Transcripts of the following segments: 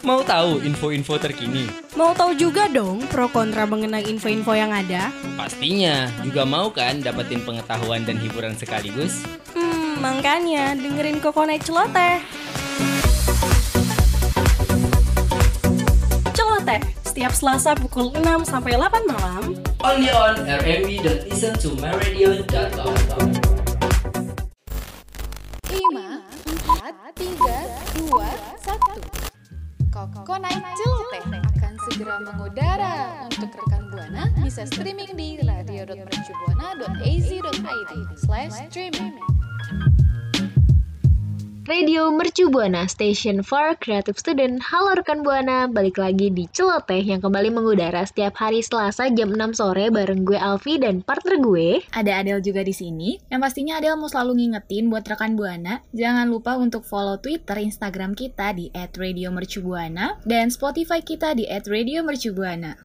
Mau tahu info-info terkini? Mau tahu juga dong pro kontra mengenai info-info yang ada? Pastinya. Juga mau kan dapetin pengetahuan dan hiburan sekaligus? Hmm, makanya dengerin Kokonai Celoteh. Celoteh, setiap Selasa pukul 6 sampai 8 malam Only on rmb.listen 1 Kokonai Celoteh akan segera mengudara. Untuk rekan Buana bisa streaming di radio.mercubuana.az.id slash streaming Radio Mercu Buana, Station for Creative Student. Halo rekan Buana, balik lagi di Celoteh yang kembali mengudara setiap hari Selasa jam 6 sore bareng gue Alfi dan partner gue. Ada Adel juga di sini. Yang pastinya Adel mau selalu ngingetin buat rekan Buana, jangan lupa untuk follow Twitter, Instagram kita di @radiomercubuana dan Spotify kita di @radiomercubuana.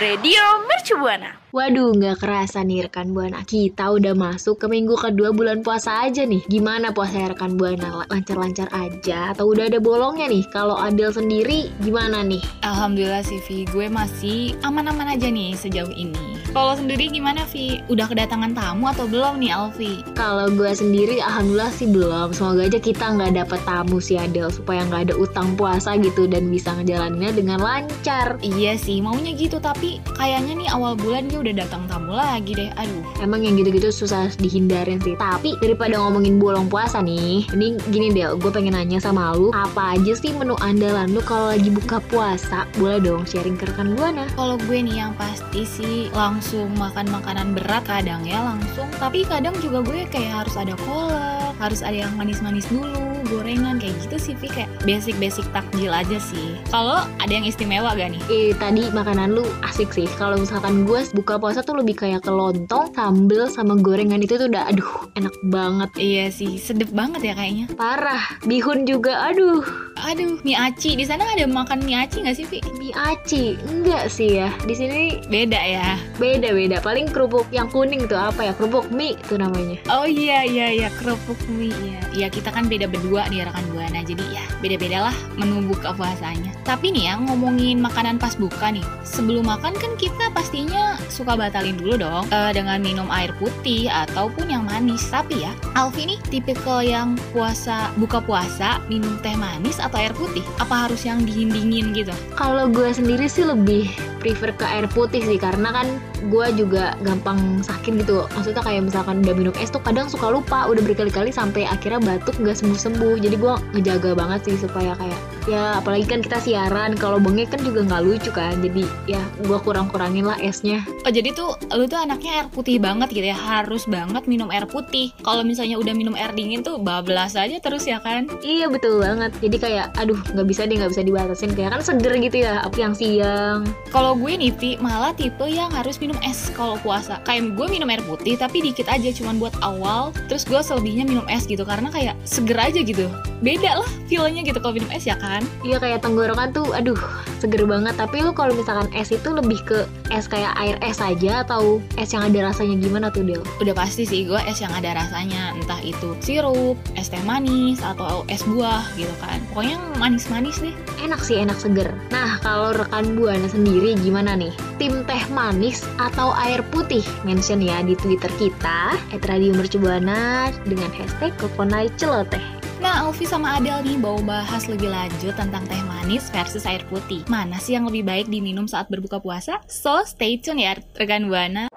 Radio Mercubuana. Waduh, nggak kerasa nih rekan Buana. Kita udah masuk ke minggu kedua bulan puasa aja nih. Gimana puasa rekan Buana? Lancar-lancar aja atau udah ada bolongnya nih? Kalau Adel sendiri gimana nih? Alhamdulillah sih Vi, gue masih aman-aman aja nih sejauh ini. Kalau sendiri gimana Vi? Udah kedatangan tamu atau belum nih Alfi? Kalau gue sendiri alhamdulillah sih belum. Semoga aja kita nggak dapet tamu sih Adel supaya nggak ada utang puasa gitu dan bisa ngejalaninnya dengan lancar. Iya sih, maunya gitu tapi kayaknya nih awal bulan dia udah datang tamu lagi deh. Aduh. Emang yang gitu-gitu susah dihindarin sih. Tapi daripada ngomongin bolong puasa nih, ini gini Del, gue pengen nanya sama lu, apa aja sih menu andalan lu kalau lagi buka puasa? Boleh dong sharing ke rekan Buana. Kalau gue nih yang pasti sih langsung makan makanan berat kadang ya langsung. Tapi kadang juga gue kayak harus ada kolak, harus ada yang manis-manis dulu, gorengan kayak gitu sih Vi kayak basic-basic takjil aja sih. Kalau ada yang istimewa gak nih? Eh tadi makanan lu asik sih. Kalau misalkan gue buka puasa tuh lebih kayak ke lontong, sambel sama gorengan itu tuh udah aduh enak banget. Iya sih, sedep banget ya kayaknya. Parah. Bihun juga aduh. Aduh, mie aci. Di sana ada makan mie aci nggak sih, Vi? Mie aci enggak sih ya. Di sini Beda ya. beda-beda. Paling kerupuk yang kuning tuh apa ya? Kerupuk mie tuh namanya. Oh iya iya iya kerupuk mie ya. Iya kita kan beda berdua nih rekan buana. Jadi ya beda-beda lah menu buka puasanya. Tapi nih ya ngomongin makanan pas buka nih. Sebelum makan kan kita pastinya suka batalin dulu dong eh, dengan minum air putih ataupun yang manis. Tapi ya Alfi nih tipikal yang puasa buka puasa minum teh manis atau air putih. Apa harus yang dingin-dingin gitu? Kalau gue sendiri sih lebih prefer ke air putih sih karena kan gue juga gampang sakit gitu. Maksudnya kayak misalkan udah minum es tuh kadang suka lupa udah berkali-kali sampai akhirnya batuk nggak sembuh-sembuh. Jadi gue ngejaga banget sih supaya kayak ya apalagi kan kita siaran kalau bengek kan juga nggak lucu kan. Jadi ya gue kurang-kurangin lah esnya. Oh jadi tuh lu tuh anaknya air putih banget gitu ya Harus banget minum air putih Kalau misalnya udah minum air dingin tuh bablas aja terus ya kan Iya betul banget. Jadi kayak aduh nggak bisa deh nggak bisa dibatasin kayak kan seger gitu ya. Apa yang siang Kalau gue nih Pi, malah tipe yang harus minum es kalau puasa Kayak gue minum air putih tapi dikit aja cuman buat awal Terus gue selebihnya minum es gitu karena kayak seger aja gitu Beda lah feelnya gitu kalau minum es ya kan Iya kayak tenggorokan tuh aduh seger banget. Tapi lu kalau misalkan es itu lebih ke es kayak air es aja atau es yang ada rasanya gimana tuh Del? Udah pasti sih gue es yang ada rasanya. Entah itu sirup, es teh manis, atau es buah gitu kan. Pokoknya yang manis-manis deh. Enak sih enak seger. Nah kalau rekan Buana sendiri gimana nih? Tim teh manis atau air putih? Mention ya di Twitter kita @radiomercubuana dengan hashtag Kokonai Celoteh Nah, Alfi sama Adel nih mau bahas lebih lanjut tentang teh manis versus air putih. Mana sih yang lebih baik diminum saat berbuka puasa? So, stay tune ya rekan Buana.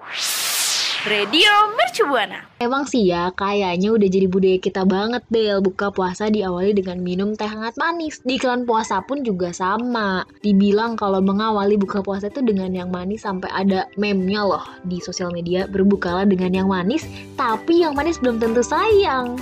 Radio Mercubuana. Emang sih ya, kayaknya udah jadi budaya kita banget Del Buka puasa diawali dengan minum teh hangat manis Di iklan puasa pun juga sama Dibilang kalau mengawali buka puasa itu dengan yang manis Sampai ada meme-nya loh di sosial media Berbukalah dengan yang manis Tapi yang manis belum tentu sayang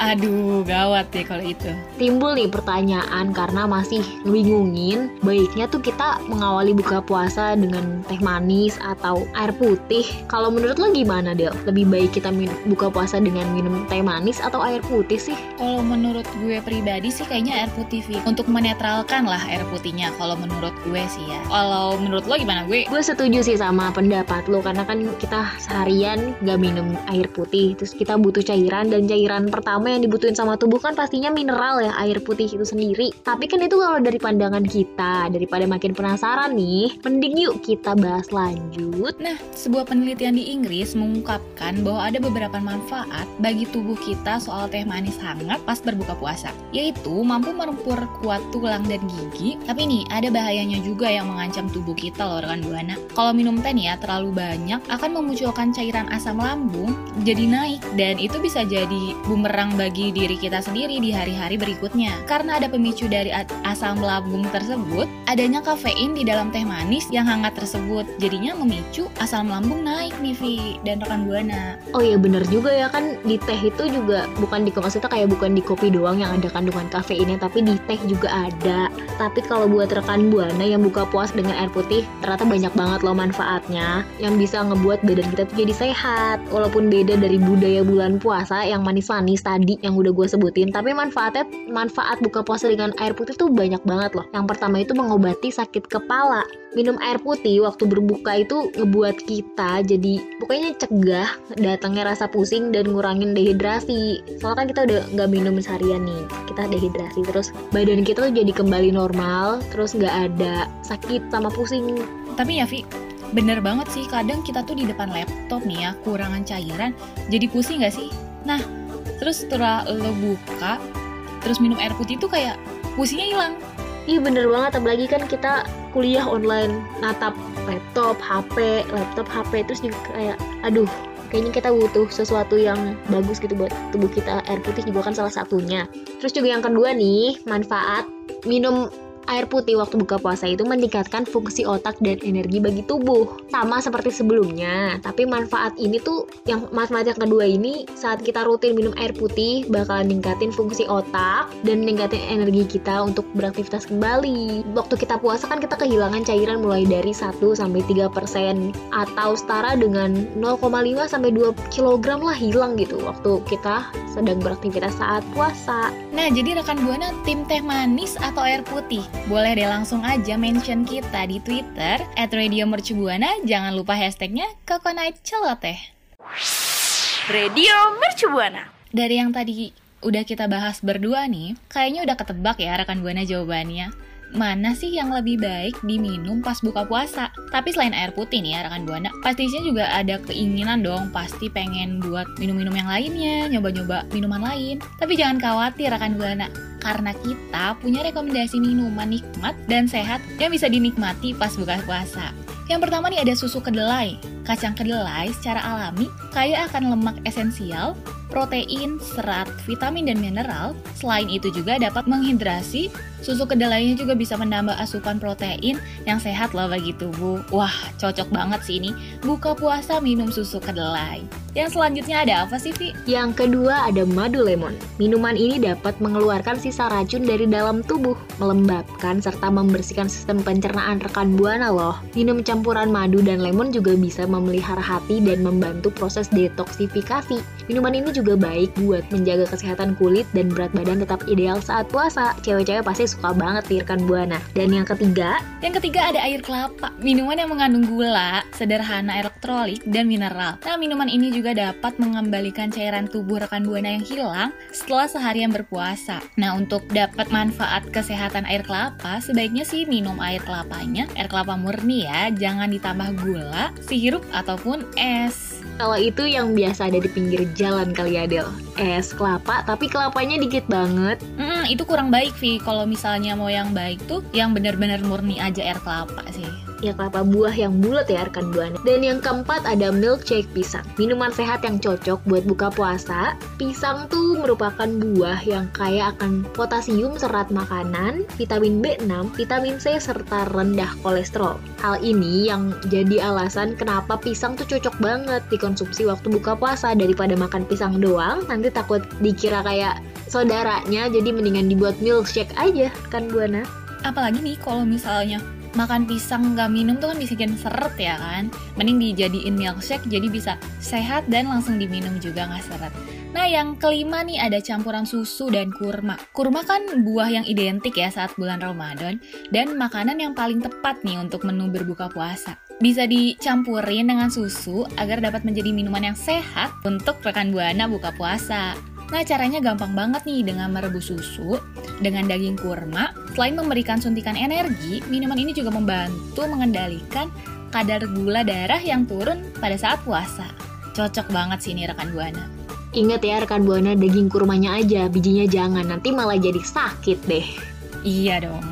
Aduh, gawat deh kalau itu. Timbul nih pertanyaan karena masih ngebingungin Baiknya tuh kita mengawali buka puasa dengan teh manis atau air putih Kalau menurut lo gimana Del? Lebih baik kita buka puasa dengan minum teh manis atau air putih sih? Kalau menurut gue pribadi sih kayaknya air putih Vi. Untuk menetralkan lah air putihnya kalau menurut gue sih ya. Kalau menurut lo gimana gue? Gue setuju sih sama pendapat lo karena kan kita seharian gak minum air putih terus kita butuh cairan dan cairan pertama yang dibutuhin sama tubuh kan pastinya mineral ya, air putih itu sendiri. Tapi kan itu kalau dari pandangan kita, daripada makin penasaran nih, mending yuk kita bahas lanjut. Nah, sebuah penelitian di Inggris mengungkapkan bahwa ada beberapa manfaat bagi tubuh kita soal teh manis hangat pas berbuka puasa, yaitu mampu memperkuat tulang dan gigi. Tapi nih, ada bahayanya juga yang mengancam tubuh kita loh rekan Buana. Kalau minum teh nih ya terlalu banyak akan memunculkan cairan asam lambung jadi naik dan itu bisa jadi bumerang bagi diri kita sendiri di hari-hari berikutnya. Karena ada pemicu dari asam lambung tersebut, adanya kafein di dalam teh manis yang hangat tersebut jadinya memicu asam lambung naik nih Vi dan rekan Buana. Oh iya bener juga ya kan di teh itu juga bukan di maksudnya kayak bukan di kopi doang yang ada kandungan kafeinnya tapi di teh juga ada. Tapi kalau buat rekan Buana yang buka puas dengan air putih ternyata banyak banget loh manfaatnya yang bisa ngebuat badan kita tuh jadi sehat walaupun beda dari budaya bulan puasa yang manis-manis tadi yang udah gue sebutin tapi manfaatnya manfaat buka puasa dengan air putih tuh banyak banget loh. Yang pertama itu mengobati sakit kepala. Minum air putih waktu berbuka itu ngebuat kita jadi pokoknya cegah datangnya rasa pusing dan ngurangin dehidrasi. Soalnya kan kita udah nggak minum seharian nih kita dehidrasi terus. Badan kita tuh jadi kembali normal terus nggak ada sakit sama pusing. Tapi ya Vi bener banget sih. Kadang kita tuh di depan laptop nih ya kurangan cairan jadi pusing gak sih? Nah terus setelah lo buka terus minum air putih tuh kayak pusingnya hilang Iya bener banget, apalagi kan kita kuliah online, natap laptop, HP, laptop, HP, terus juga kayak, aduh, kayaknya kita butuh sesuatu yang bagus gitu buat tubuh kita. Air putih juga kan salah satunya. Terus juga yang kedua nih, manfaat minum air putih waktu buka puasa itu meningkatkan fungsi otak dan energi bagi tubuh. Sama seperti sebelumnya, tapi manfaat ini tuh yang manfaat yang kedua ini saat kita rutin minum air putih bakalan ningkatin fungsi otak dan ningkatin energi kita untuk beraktivitas kembali. Waktu kita puasa kan kita kehilangan cairan mulai dari 1 sampai 3% atau setara dengan 0,5 sampai 2 kg lah hilang gitu waktu kita sedang beraktivitas saat puasa. Nah, jadi rekan Buana tim teh manis atau air putih? Boleh deh langsung aja mention kita di Twitter at Radio Mercubuana. Jangan lupa hashtagnya Coconut Celoteh. Radio Mercubuana. Dari yang tadi udah kita bahas berdua nih, kayaknya udah ketebak ya rekan Buana jawabannya mana sih yang lebih baik diminum pas buka puasa. Tapi selain air putih nih ya rekan Buana, pastinya juga ada keinginan dong pasti pengen buat minum-minum yang lainnya, nyoba-nyoba minuman lain. Tapi jangan khawatir rekan Buana, karena kita punya rekomendasi minuman nikmat dan sehat yang bisa dinikmati pas buka puasa. Yang pertama nih ada susu kedelai. Kacang kedelai secara alami kaya akan lemak esensial, protein, serat, vitamin, dan mineral. Selain itu juga dapat menghidrasi, susu kedelainya juga bisa menambah asupan protein yang sehat loh bagi tubuh. Wah, cocok banget sih ini. Buka puasa minum susu kedelai. Yang selanjutnya ada apa sih, Vi? Yang kedua ada madu lemon. Minuman ini dapat mengeluarkan sisa racun dari dalam tubuh, melembabkan serta membersihkan sistem pencernaan rekan buana loh. Minum campuran madu dan lemon juga bisa memelihara hati dan membantu proses detoksifikasi. Minuman ini juga baik buat menjaga kesehatan kulit dan berat badan tetap ideal saat puasa. Cewek-cewek pasti suka banget nih rekan buana. Dan yang ketiga, yang ketiga ada air kelapa. Minuman yang mengandung gula, sederhana elektrolit dan mineral. Nah, minuman ini juga juga dapat mengembalikan cairan tubuh rekan buana yang hilang setelah seharian berpuasa. Nah, untuk dapat manfaat kesehatan air kelapa, sebaiknya sih minum air kelapanya, air kelapa murni ya, jangan ditambah gula, sirup ataupun es. Kalau itu yang biasa ada di pinggir jalan kali ya Del. Es kelapa tapi kelapanya dikit banget. Hmm, itu kurang baik Vi. Kalau misalnya mau yang baik tuh yang benar-benar murni aja air kelapa sih ya kelapa buah yang bulat ya rekan buana. Dan yang keempat ada milkshake pisang. Minuman sehat yang cocok buat buka puasa. Pisang tuh merupakan buah yang kaya akan potasium serat makanan, vitamin B6, vitamin C serta rendah kolesterol. Hal ini yang jadi alasan kenapa pisang tuh cocok banget dikonsumsi waktu buka puasa daripada makan pisang doang. Nanti takut dikira kayak saudaranya jadi mendingan dibuat milkshake aja kan buana. Apalagi nih kalau misalnya makan pisang nggak minum tuh kan bisa bikin seret ya kan? Mending dijadiin milkshake jadi bisa sehat dan langsung diminum juga nggak seret. Nah yang kelima nih ada campuran susu dan kurma. Kurma kan buah yang identik ya saat bulan Ramadan Dan makanan yang paling tepat nih untuk menu berbuka puasa. Bisa dicampurin dengan susu agar dapat menjadi minuman yang sehat untuk rekan buana buka puasa Nah, caranya gampang banget nih dengan merebus susu dengan daging kurma. Selain memberikan suntikan energi, minuman ini juga membantu mengendalikan kadar gula darah yang turun pada saat puasa. Cocok banget sih ini rekan Buana. Ingat ya rekan Buana daging kurmanya aja, bijinya jangan, nanti malah jadi sakit deh. Iya dong.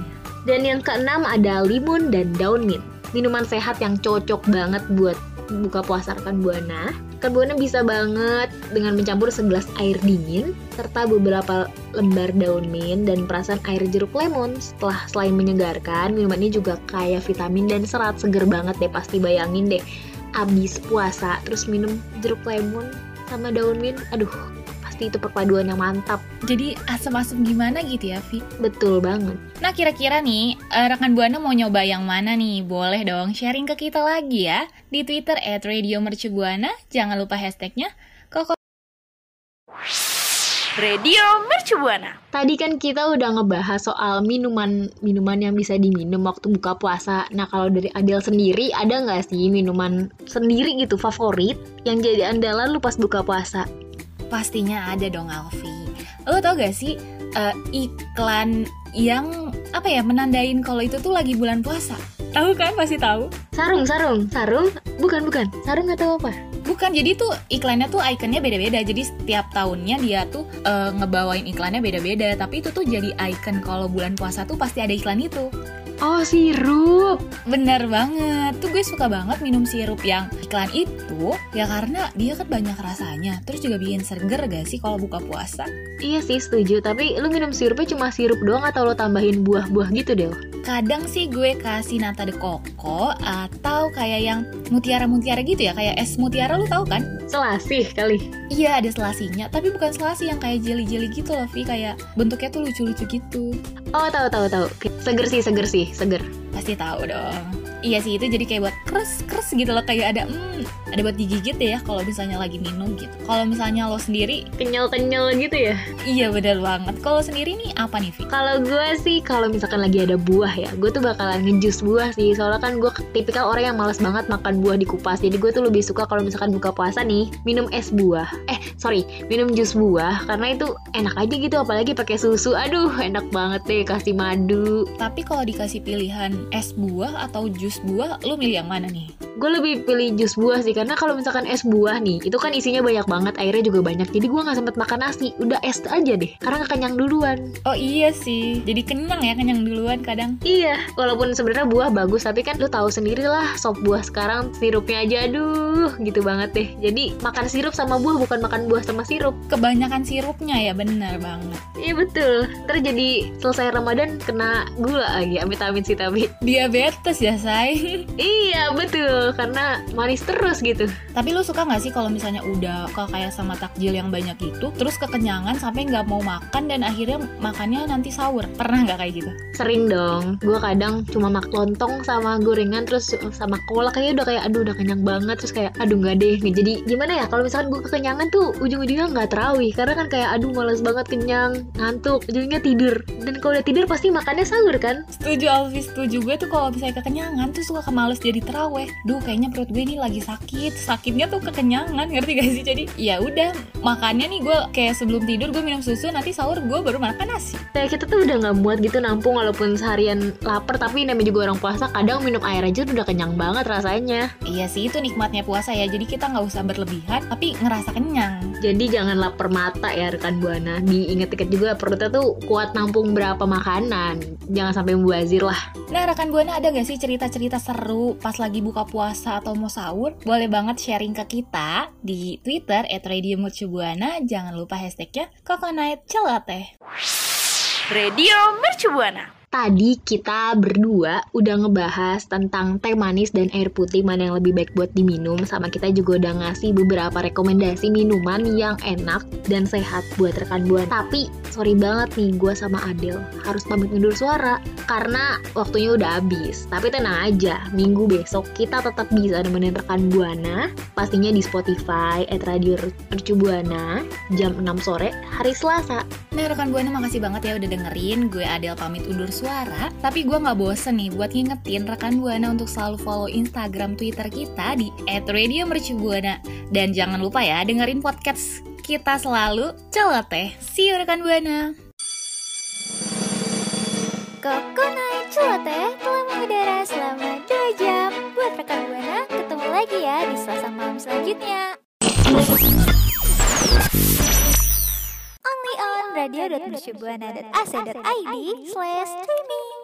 Dan yang keenam ada limun dan daun mint. Minuman sehat yang cocok banget buat buka puasa rekan Buana. Rekan Buana bisa banget dengan mencampur segelas air dingin serta beberapa lembar daun mint dan perasan air jeruk lemon. Setelah selain menyegarkan, minuman ini juga kaya vitamin dan serat seger banget deh pasti bayangin deh. Abis puasa terus minum jeruk lemon sama daun mint, aduh pasti itu perpaduan yang mantap. Jadi asam-asam gimana gitu ya, Vi? Betul banget. Nah, kira-kira nih, eh, rekan Buana mau nyoba yang mana nih? Boleh dong sharing ke kita lagi ya. Di Twitter at Radio Mercubuana. Jangan lupa hashtagnya Koko Radio Mercubuana. Tadi kan kita udah ngebahas soal minuman-minuman yang bisa diminum waktu buka puasa. Nah kalau dari Adel sendiri ada nggak sih minuman sendiri gitu favorit yang jadi andalan lu pas buka puasa? Pastinya ada dong, Alfi. Lo tau gak sih eh, iklan yang apa ya menandain kalau itu tuh lagi bulan puasa? Tahu kan? Pasti tahu. Sarung, sarung, sarung? Bukan, bukan. Sarung atau apa? Bukan, jadi tuh iklannya tuh ikonnya beda-beda. Jadi setiap tahunnya dia tuh eh, ngebawain iklannya beda-beda. Tapi itu tuh jadi icon kalau bulan puasa tuh pasti ada iklan itu. Oh sirup. Bener banget, tuh gue suka banget minum sirup yang iklan itu Ya karena dia kan banyak rasanya, terus juga bikin seger gak sih kalau buka puasa? Iya sih setuju. Tapi lu minum sirupnya cuma sirup doang atau lu tambahin buah-buah gitu Del? Kadang sih gue kasih nata de coco atau kayak yang mutiara-mutiara gitu ya Kayak es mutiara lu tahu kan? Selasih kali. Iya ada selasinya, tapi bukan selasi yang kayak jeli-jeli gitu loh Vi Kayak bentuknya tuh lucu-lucu gitu Oh tahu tahu tahu. Seger sih, seger sih, seger. Pasti tahu dong. Iya sih itu jadi kayak buat kres kres gitu loh kayak ada hmm ada buat digigit ya kalau misalnya lagi minum gitu. Kalau misalnya lo sendiri, Kenyal-kenyal gitu ya. iya bener banget. Kalau sendiri nih apa nih Vi? Kalau gue sih kalau misalkan lagi ada buah ya, gue tuh bakalan ngejus buah sih. Soalnya kan gue tipikal orang yang malas banget makan buah dikupas. Jadi gue tuh lebih suka kalau misalkan buka puasa nih minum es buah. Eh sorry, minum jus buah karena itu enak aja gitu. Apalagi pakai susu. Aduh enak banget deh kasih madu. Tapi kalau dikasih pilihan es buah atau jus buah, lu milih yang mana nih? Gue lebih pilih jus buah sih karena kalau misalkan es buah nih, itu kan isinya banyak banget, airnya juga banyak. Jadi gue nggak sempet makan nasi. Udah es aja deh, karena kenyang duluan. Oh iya sih, jadi kenyang ya kenyang duluan kadang. Iya, walaupun sebenarnya buah bagus, tapi kan lu tahu sendiri lah, sop buah sekarang sirupnya aja aduh, gitu banget deh. Jadi makan sirup sama buah bukan makan buah sama sirup. Kebanyakan sirupnya ya bener banget. Iya betul. Ntar jadi selesai Ramadan kena gula lagi, amit-amit sih tapi. Diabetes ya say. Iya betul, karena manis terus gitu. Tapi lu suka nggak sih kalau misalnya udah ke kayak sama takjil yang banyak itu, terus kekenyangan sampai nggak mau makan dan akhirnya makannya nanti sahur? Pernah nggak kayak gitu? Sering dong, gue kadang cuma makan lontong sama gorengan terus sama kolak kayaknya udah kayak aduh udah kenyang banget. Terus kayak aduh nggak deh. Jadi gimana ya kalau misalkan gue kekenyangan tuh ujung-ujungnya nggak terawih. Karena kan kayak aduh males banget kenyang ngantuk. Ujungnya tidur. Dan kalau udah tidur pasti makannya sahur kan? Setuju Alfi, setuju. Gue tuh kalau misalnya kekenyangan tuh suka kemales jadi teraweh. Duh kayaknya perut gue ini lagi sakit, sakitnya tuh kekenyangan, ngerti gak sih? Jadi ya udah makannya nih gue kayak sebelum tidur gue minum susu, nanti sahur gue baru makan nasi. kayak kita tuh udah nggak muat gitu nampung walaupun seharian lapar tapi namanya juga orang puasa kadang minum air aja udah kenyang banget rasanya Iya sih itu nikmatnya puasa ya, jadi kita nggak usah berlebihan tapi ngerasa kenyang. jadi jangan lapar mata ya rekan buana diinget-inget juga perutnya tuh kuat nampung berapa makanan jangan sampai mubazir lah Nah rekan Buana ada gak sih cerita-cerita seru pas lagi buka puasa atau mau sahur? Boleh banget sharing ke kita di Twitter at Radio Mercubuana. Jangan lupa hashtagnya Coconut Celoteh. Radio Mercubuana. Tadi kita berdua udah ngebahas tentang teh manis dan air putih mana yang lebih baik buat diminum sama kita juga udah ngasih beberapa rekomendasi minuman yang enak dan sehat buat rekan buana. Tapi sorry banget nih gue sama Adel harus pamit undur suara karena waktunya udah habis. Tapi tenang aja, minggu besok kita tetap bisa nemenin rekan buana pastinya di Spotify at Radio Mercu Buana jam 6 sore hari Selasa. Nah rekan Buana makasih banget ya udah dengerin. Gue Adel pamit undur bersuara, tapi gue nggak bosen nih buat ngingetin rekan Buana untuk selalu follow Instagram, Twitter kita di @radiomercubuana dan jangan lupa ya dengerin podcast kita selalu celoteh. See you rekan Buana. Kokonai Celoteh telah mengudara selama 2 jam. Buat rekan Buana, ketemu lagi ya di Selasa malam selanjutnya. Only on radio.mercubuana.ac.id slash streaming.